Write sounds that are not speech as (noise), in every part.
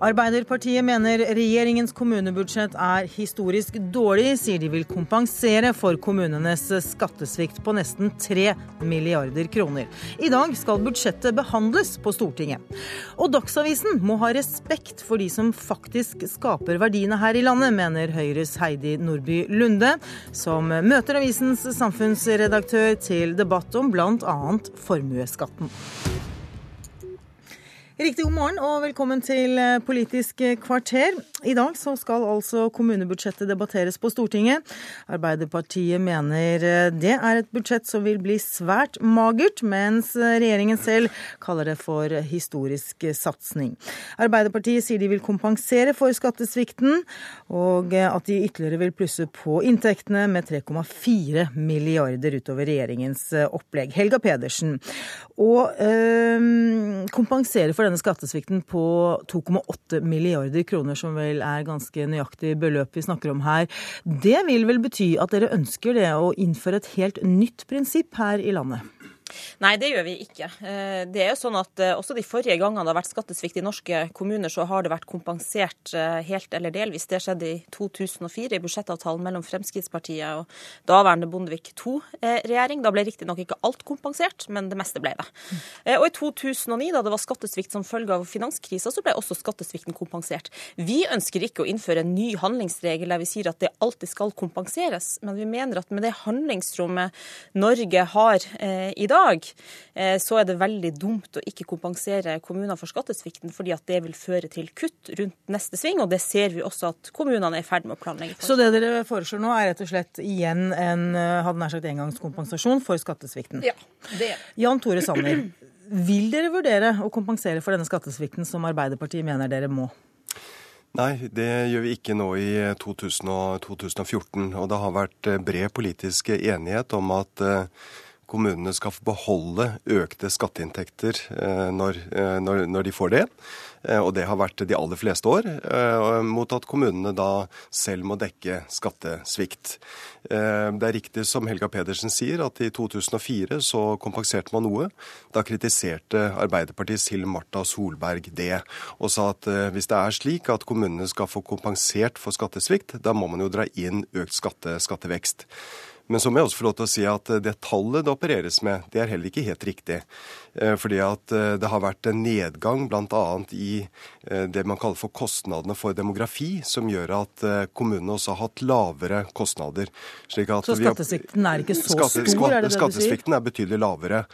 Arbeiderpartiet mener regjeringens kommunebudsjett er historisk dårlig, sier de vil kompensere for kommunenes skattesvikt på nesten 3 milliarder kroner. I dag skal budsjettet behandles på Stortinget. Og Dagsavisen må ha respekt for de som faktisk skaper verdiene her i landet, mener Høyres Heidi Nordby Lunde, som møter avisens samfunnsredaktør til debatt om bl.a. formuesskatten. Riktig god morgen og velkommen til eh, Politisk kvarter. I dag så skal altså kommunebudsjettet debatteres på Stortinget. Arbeiderpartiet mener eh, det er et budsjett som vil bli svært magert, mens regjeringen selv kaller det for historisk satsing. Arbeiderpartiet sier de vil kompensere for skattesvikten, og eh, at de ytterligere vil plusse på inntektene med 3,4 milliarder utover regjeringens opplegg. Helga Pedersen. å øh, kompensere for denne skattesvikten på 2,8 milliarder kroner, som vel er ganske nøyaktig beløp vi snakker om her, det vil vel bety at dere ønsker det å innføre et helt nytt prinsipp her i landet? Nei, det gjør vi ikke. Eh, det er jo sånn at eh, Også de forrige gangene det har vært skattesvikt i norske kommuner, så har det vært kompensert eh, helt eller delvis. Det skjedde i 2004 i budsjettavtalen mellom Fremskrittspartiet og daværende Bondevik II-regjering. Da ble riktignok ikke alt kompensert, men det meste ble det. Og i 2009, da det var skattesvikt som følge av finanskrisa, så ble også skattesvikten kompensert. Vi ønsker ikke å innføre en ny handlingsregel der vi sier at det alltid skal kompenseres, men vi mener at med det handlingsrommet Norge har i dag, dag, eh, så er det veldig dumt å ikke kompensere kommunene for skattesvikten, fordi at det vil føre til kutt rundt neste sving. Og det ser vi også at kommunene er i ferd med å planlegge for. Så det dere foreslår nå, er rett og slett igjen en eh, hadde nær sagt engangskompensasjon for skattesvikten? Ja, det er Jan Tore Sanner, vil dere vurdere å kompensere for denne skattesvikten som Arbeiderpartiet mener dere må? Nei, det gjør vi ikke nå i 2014. Og det har vært bred politisk enighet om at kommunene skal få beholde økte skatteinntekter eh, når, eh, når, når, de får det. Eh, og det har vært de aller fleste år, mot at kommunene da selv må dekke skattesvikt. Det er riktig som Helga Pedersen sier, at i 2004 så kompenserte man noe. Da kritiserte Arbeiderpartiets til Marta Solberg det, og sa at hvis det er slik at kommunene skal få kompensert for skattesvikt, da må man jo dra inn økt skatte, skattevekst. Men så må jeg også få lov til å si at det tallet det opereres med, det er heller ikke helt riktig. Eh, fordi at eh, det har vært en nedgang bl.a. i eh, det man kaller for kostnadene for demografi, som gjør at kommunene også har hatt lavere kostnader. så skattesvikten er ikke så skatte, stor, er det det du sier? Skattesvikten er betydelig lavere.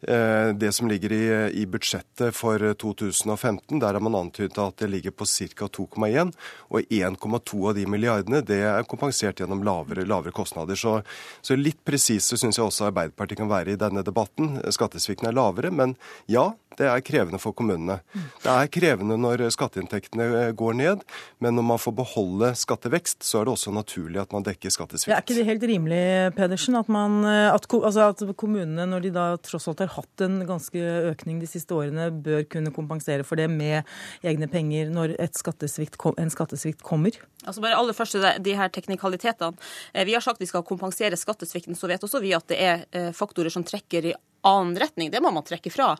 Eh, det som ligger i, i, budsjettet for 2015, der har man antydet at det ligger på ca. 2,1. Og 1,2 av de milliardene det er kompensert gjennom lavere, lavere kostnader. Så, så litt presise syns jeg også Arbeiderpartiet kan være i denne debatten. Skattesvikten er lavere, men ja, det er krevende for kommunene. Det er krevende når skatteinntektene eh, går ned, men når man får beholde skattevekst, så er det også naturlig at man dekker skattesvikt. Det er ikke det helt rimelig, Pedersen, at, man, eh, at, altså at, kommunene, når de da tross alt har hatt en ganske økning de siste årene, bør kunne kompensere for det med egne penger når skattesvikt, en skattesvikt kommer? Altså bare aller først de her teknikalitetene. Eh, vi har sagt vi skal kompensere skattesvikten, så vet også vi at det er faktorer som trekker i annen retning. Det må man trekke fra.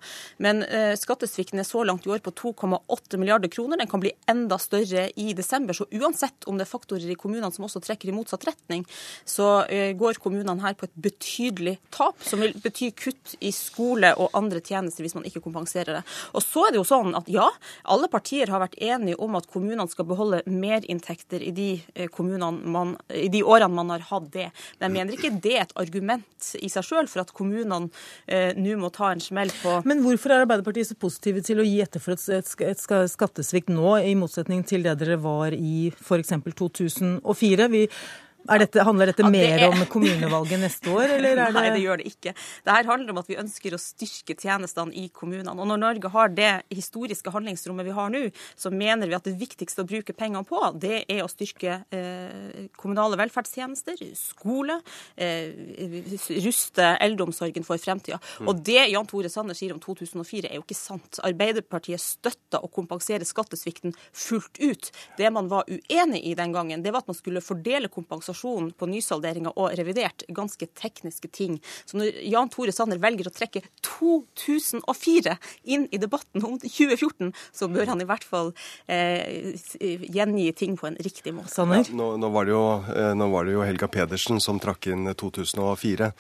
Men eh, skattesvikten er så langt i år på 2,8 milliarder kroner. Den kan bli enda større i desember. Så uansett om det er faktorer i kommunene som også trekker i motsatt retning, så eh, går kommunene her på et betydelig tap, som vil bety kutt i skole og andre tjenester hvis man ikke kompenserer det. Og så er det jo sånn at ja, alle partier har vært enige om at kommunene skal beholde merinntekter i de, eh, man, i de årene man har hatt det. Men jeg mener ikke det er et argument i seg sjøl for at kommunene eh, nå må ta en smell på Men hvorfor er Arbeiderpartiet så positive til å gi etter for et, et skattesvikt nå, i motsetning til det dere var i f.eks. 2004? Vi Dette, handler dette mer det er... om kommunevalget neste år, eller er (laughs) det Nei, det gjør det ikke. Det her handler om at vi ønsker å styrke tjenestene i kommunene. Og når Norge har det historiske handlingsrommet vi har nå, så mener vi at det viktigste å bruke pengene på, det er å styrke eh, kommunale velferdstjenester, skole, eh, ruste eldreomsorgen for fremtida. Mm. Og det Jan Tore Sanner sier om 2004 er jo ikke sant. Arbeiderpartiet støtta å kompensere skattesvikten fullt ut. Det man var uenig i den gangen, det var at man skulle fordele kompensasjonen på nysalderinga og revidert. Ganske tekniske ting. Så når Jan Tore Sanner velger å trekke 2004 inn i debatten om 2014, så bør han i hvert fall eh, gjengi ting på en riktig måte. Ja, nå, nå, var jo, eh, nå, var det jo, Helga Pedersen som trakk inn 2004.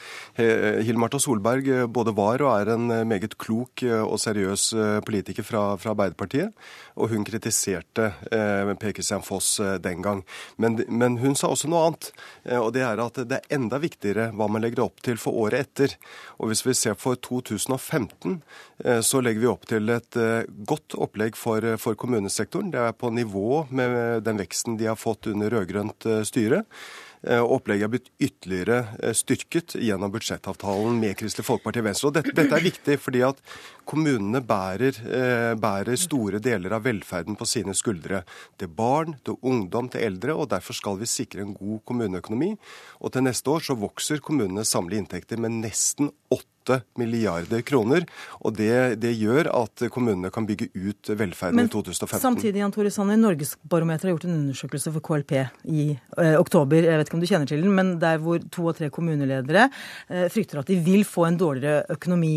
Hilmarta Solberg eh, både var og er en meget klok og seriøs politiker fra, fra Arbeiderpartiet. Og hun kritiserte eh, Per Christian Foss den gang. Men, men, hun sa også noe annet. Og det er at det er enda viktigere hva man legger opp til for året etter. Og hvis vi ser for 2015, eh, så legger vi opp til et eh, godt opplegg for, eh, for kommunesektoren. Det er på nivå med den veksten de har fått under rød-grønt styre. Eh, opplegget er blitt ytterligere eh, styrket gjennom budsjettavtalen med Kristelig Folkeparti og Venstre. Og dette, dette, er viktig fordi at kommunene bærer, eh, bærer, store deler av velferden på sine skuldre. Til barn, til ungdom, til eldre. og Derfor skal vi sikre en god kommuneøkonomi. Og til neste år så vokser kommunenes samlede inntekter med nesten 8 8 milliarder kroner. Og det, det, gjør at kommunene kan bygge ut velferden Men, i 2015. Samtidig, Jan Tore Sanner, Norgesbarometeret har gjort en undersøkelse for KLP i eh, oktober. Jeg vet ikke om du kjenner til den, men der hvor to av tre kommuneledere eh, frykter at de vil få en dårligere økonomi.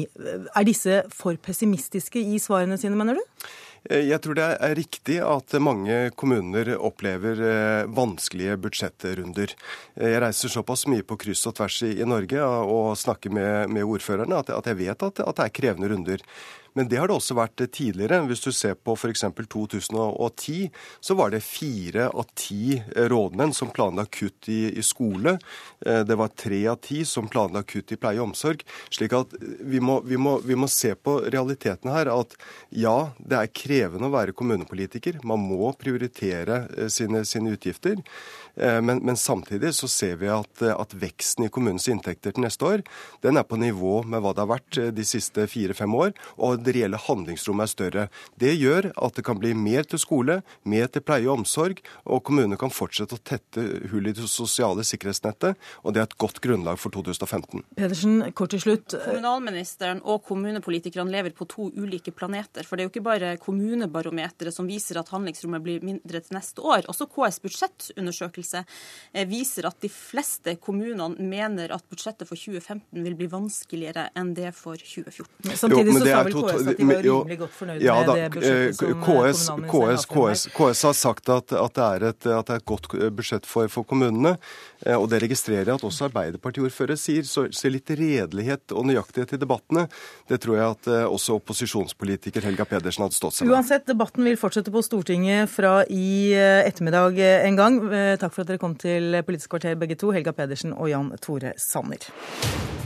Er disse for pessimistiske i svarene sine, mener du? Eh, jeg tror det er riktig at mange kommuner opplever eh, vanskelige budsjettrunder. Eh, jeg reiser såpass mye på kryss og tvers i, Norge og snakker med, ordførerne at, jeg vet at det er krevende runder. Men det har det også vært tidligere. Hvis du ser på f.eks. 2010, så var det fire av ti rådmenn som planla kutt i, i, skole. Eh, det var tre av ti som planla kutt i pleie og omsorg. Slik at vi må, vi, må, vi må, se på realiteten her. At ja, det er krevende å være kommunepolitiker. Man må prioritere eh, sine, sine utgifter. Eh, men, men, samtidig så ser vi at, at, veksten i kommunens inntekter til neste år den er på nivå med hva det har vært de siste fire-fem år. og det reelle handlingsrommet er større. Det gjør at det kan bli mer til skole, mer til pleie og omsorg, og kommunene kan fortsette å tette hull i det sosiale sikkerhetsnettet. Og det er et godt grunnlag for 2015. Pedersen, kort til slutt. Kommunalministeren og kommunepolitikerne lever på to ulike planeter. For det er jo ikke bare kommunebarometeret som viser at handlingsrommet blir mindre til neste år. Også KS budsjettundersøkelse eh, viser at de fleste kommunene mener at budsjettet for 2015 vil bli vanskeligere enn det for 2014. Samtidig så sa vel KS at de var rimelig godt fornøyd ja, med det budsjettet som eh, KS, KS, KS, KS, har sagt at, at, det er et, at, det er et, godt budsjett for, for kommunene. Eh, og det registrerer jeg at også Arbeiderpartiordførere sier. Så, så litt redelighet og nøyaktighet i debattene, det tror jeg at eh, også opposisjonspolitiker Helga Pedersen hadde stått seg med. Uansett, debatten vil fortsette på Stortinget fra i ettermiddag en gang. Takk for at dere kom til Politisk kvarter begge to, Helga Pedersen og Jan Tore Sanner.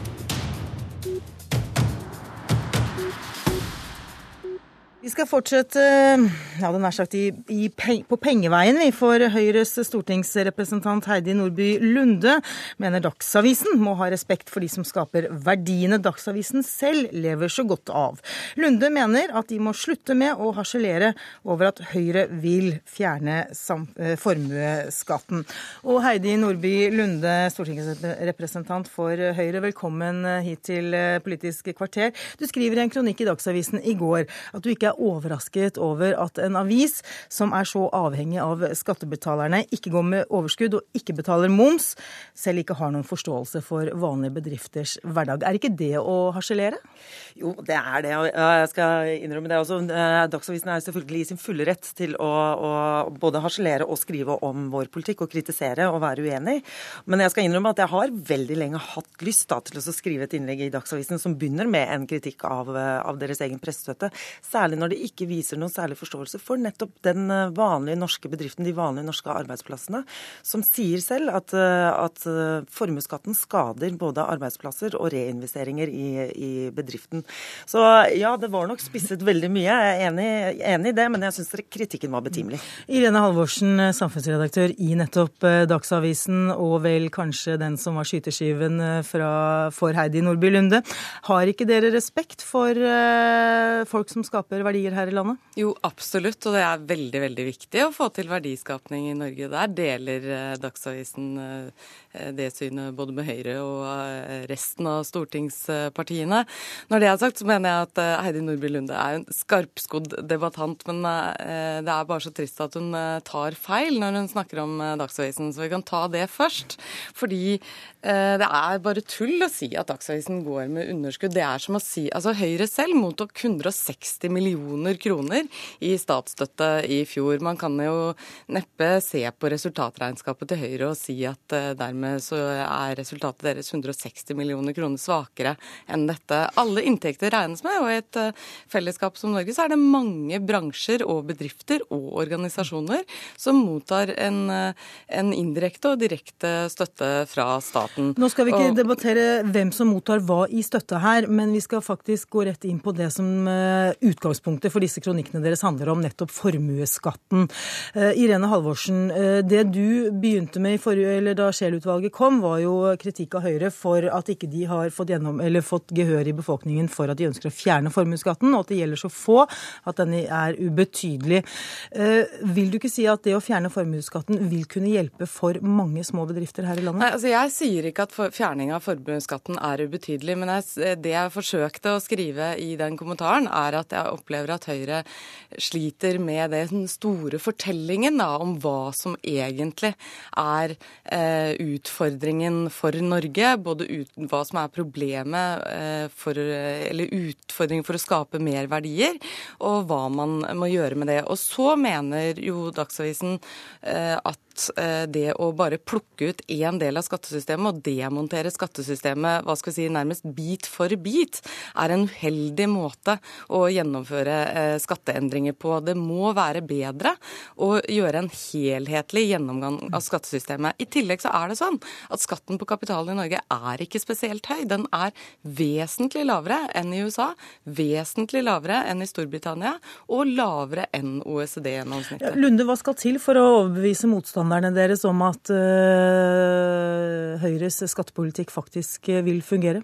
Vi skal fortsette ja, det nær sagt i, i, på pengeveien vi, for Høyres stortingsrepresentant Heidi Nordby Lunde mener Dagsavisen må ha respekt for de som skaper verdiene Dagsavisen selv lever så godt av. Lunde mener at de må slutte med å harselere over at Høyre vil fjerne eh, formuesskatten. Og Heidi Nordby Lunde, stortingsrepresentant for Høyre, velkommen hit til eh, Politisk kvarter. Du skriver i en kronikk i Dagsavisen i går at du ikke er er overrasket over at en avis som er så avhengig av skattebetalerne, ikke går med overskudd og ikke betaler moms, selv ikke har noen forståelse for vanlige bedrifters hverdag. Er ikke det å harselere? Jo, det er det. og Jeg skal innrømme det også. Eh, Dagsavisen er selvfølgelig i sin fulle rett til å, å både harselere og skrive om vår politikk og kritisere og være uenig. Men jeg skal innrømme at jeg har veldig lenge hatt lyst da, til å skrive et innlegg i Dagsavisen som begynner med en kritikk av, av deres egen pressestøtte. Særlig når de ikke viser noen særlig forståelse for nettopp den vanlige norske bedriften, de vanlige norske arbeidsplassene, som sier selv at, at formuesskatten skader både arbeidsplasser og reinvesteringer i, i, bedriften. Så ja, det var nok spisset veldig mye. Jeg er enig, enig i det, men jeg syns kritikken var betimelig. Irene Halvorsen, samfunnsredaktør i nettopp eh, Dagsavisen, og vel kanskje den som var skyteskiven eh, fra, for Heidi Nordby Lunde. Har ikke dere respekt for folk som skaper verdier her i landet? Jo, absolutt, og det er veldig, veldig viktig å få til verdiskapning i Norge. Der deler uh, Dagsavisen uh, det synet både med Høyre og resten av stortingspartiene. Når det er sagt, så mener jeg at Heidi Nordby Lunde er en skarpskodd debattant, men det er bare så trist at hun tar feil når hun snakker om Dagsavisen, så vi kan ta det først. Fordi Eh, det er bare tull å si at Dagsavisen går med underskudd. Det er som å si Altså, Høyre selv mottok 160 millioner kroner i statsstøtte i fjor. Man kan jo neppe se på resultatregnskapet til Høyre og si at uh, dermed så er resultatet deres 160 millioner kroner svakere enn dette. Alle inntekter regnes med, og i et uh, fellesskap som Norge så er det mange bransjer og bedrifter og organisasjoner som mottar en, uh, en indirekte og direkte støtte fra staten. Nå skal vi ikke og... debattere hvem som mottar hva i støtte her, men vi skal faktisk gå rett inn på det som uh, utgangspunktet for disse kronikkene deres handler om, nettopp formuesskatten. Uh, Irene Halvorsen, uh, det du begynte med forrige, da Scheel-utvalget kom, var jo kritikk av Høyre for at ikke de har fått, gjennom, fått gehør i befolkningen for at de ønsker å fjerne formuesskatten, og at det gjelder så få at den er ubetydelig. Vil du ikke si at det å fjerne formuesskatten vil kunne hjelpe for mange små bedrifter her i landet? Nei, altså jeg sier ikke at fjerning av formuesskatten er ubetydelig, men jeg, det jeg forsøkte å skrive i den kommentaren, er at jeg opplever at Høyre sliter med den store fortellingen da, om hva som egentlig er eh, utfordringen for Norge. Både ut, hva som er problemet eh, for Eller utfordringen for å skape mer verdier, og hva man må gjøre med det. Og så mener jo Dagsavisen eh, at Eh, det å bare plukke ut én del av skattesystemet og demontere skattesystemet hva skal vi si, nærmest bit for bit, er en uheldig måte å gjennomføre eh, skatteendringer på. Det må være bedre å gjøre en helhetlig gjennomgang av skattesystemet. I tillegg så er det sånn at skatten på kapital i Norge er ikke spesielt høy. Den er vesentlig lavere enn i USA, vesentlig lavere enn i Storbritannia og lavere enn OECD-gjennomsnittet. Lunde, hva skal til for å overbevise motstanderne motstanderne deres om at uh, Høyres skattepolitikk faktisk vil fungere?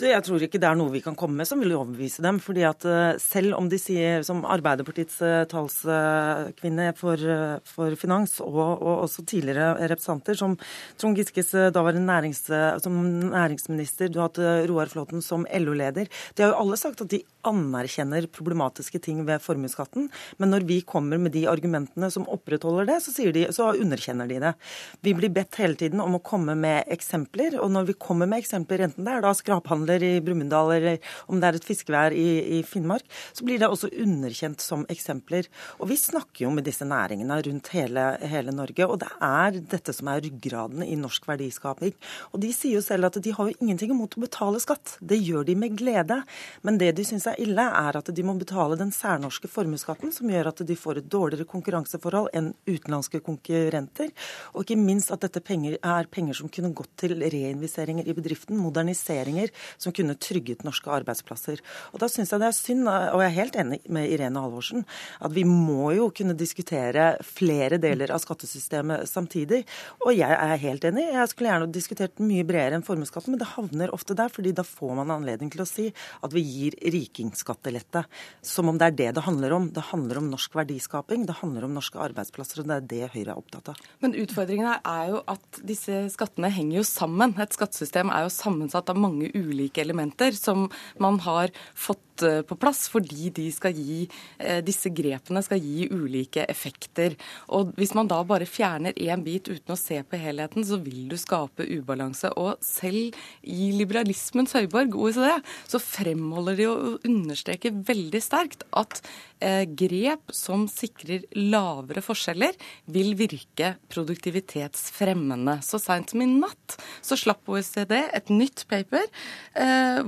Jeg tror ikke det er noe vi kan komme med som vil overbevise dem. fordi at eh, Selv om de sier, som Arbeiderpartiets eh, talskvinne for, eh, for finans, og, og, også tidligere representanter, som Trond Giskes daværende nærings, som næringsminister, du har hatt Roar Flåten som LO-leder De har jo alle sagt at de anerkjenner problematiske ting ved formuesskatten. Men når vi kommer med de argumentene som opprettholder det, så, de, så underkjenner de det. Vi blir bedt hele tiden om å komme med eksempler, og når vi kommer med eksempler, enten det er da skraphandel eller i Brumunddal, eller om det er et fiskevær i, i, Finnmark, så blir det også underkjent som eksempler. Og vi snakker jo med disse næringene rundt hele, hele Norge, og det er dette som er ryggraden i norsk verdiskaping. Og de sier jo selv at de har jo ingenting imot å betale skatt. Det gjør de med glede. Men det de syns er ille, er at de må betale den særnorske formuesskatten, som gjør at de får et dårligere konkurranseforhold enn utenlandske konkurrenter. Og ikke minst at dette penger, er penger som kunne gått til reinvesteringer i bedriften, moderniseringer, som kunne trygget norske arbeidsplasser. Og Da syns jeg det er synd, og jeg er helt enig med Irene Halvorsen, at vi må jo kunne diskutere flere deler av skattesystemet samtidig. Og jeg er helt enig, jeg skulle gjerne diskutert mye bredere enn formuesskatten, men det havner ofte der, fordi da får man anledning til å si at vi gir rikingskattelette. Som om det er det det handler om. Det handler om norsk verdiskaping, det handler om norske arbeidsplasser, og det er det Høyre er opptatt av. Men utfordringen her er jo at disse skattene henger jo sammen. Et skattesystem er jo sammensatt av mange ulike ulike elementer som man har fått eh, på plass fordi de skal gi, eh, disse grepene skal gi ulike effekter. Og Hvis man da bare fjerner én bit uten å se på helheten, så vil du skape ubalanse. Og selv i liberalismens høyborg, OECD, så fremholder de og understreker veldig sterkt at eh, grep som sikrer lavere forskjeller, vil virke produktivitetsfremmende. Så seint som i natt så slapp OECD et nytt paper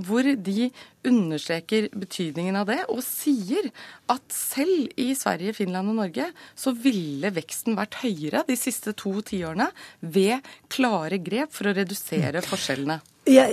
hvor de understreker betydningen av det, og sier at selv i Sverige, Finland og Norge så ville veksten vært høyere de siste to tiårene ved klare grep for å redusere forskjellene. Ja,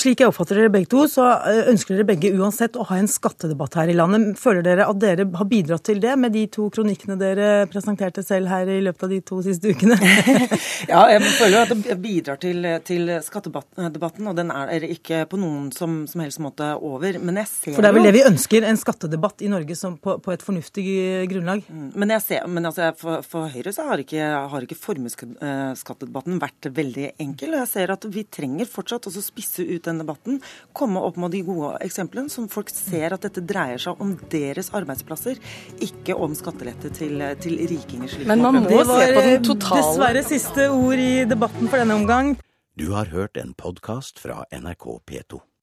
slik jeg oppfatter dere begge to, så eh, ønsker dere begge uansett å ha en skattedebatt her i landet. Føler dere at dere har bidratt til det med de to kronikkene dere presenterte selv her i løpet av de to siste ukene? (laughs) ja, jeg føler jo at det bidrar til, til skattedebatten, og den er ikke på noen som, som helst måte over. Men jeg ser jo For det er vel det vi ønsker, en skattedebatt i Norge på, på, et fornuftig grunnlag? Mm, men, jeg ser, men altså, for, for, Høyre så har ikke, har ikke formuesskattedebatten vært veldig enkel. og jeg ser at vi trenger fortsatt fortsatt også spisse ut den debatten. Komme opp med de gode eksemplene, som folk ser at dette dreier seg om deres arbeidsplasser, ikke om skattelette til, til rikinger. Slik Men man må se på den totale Dessverre siste ord i debatten for denne omgang. Du har hørt en podkast fra NRK P2.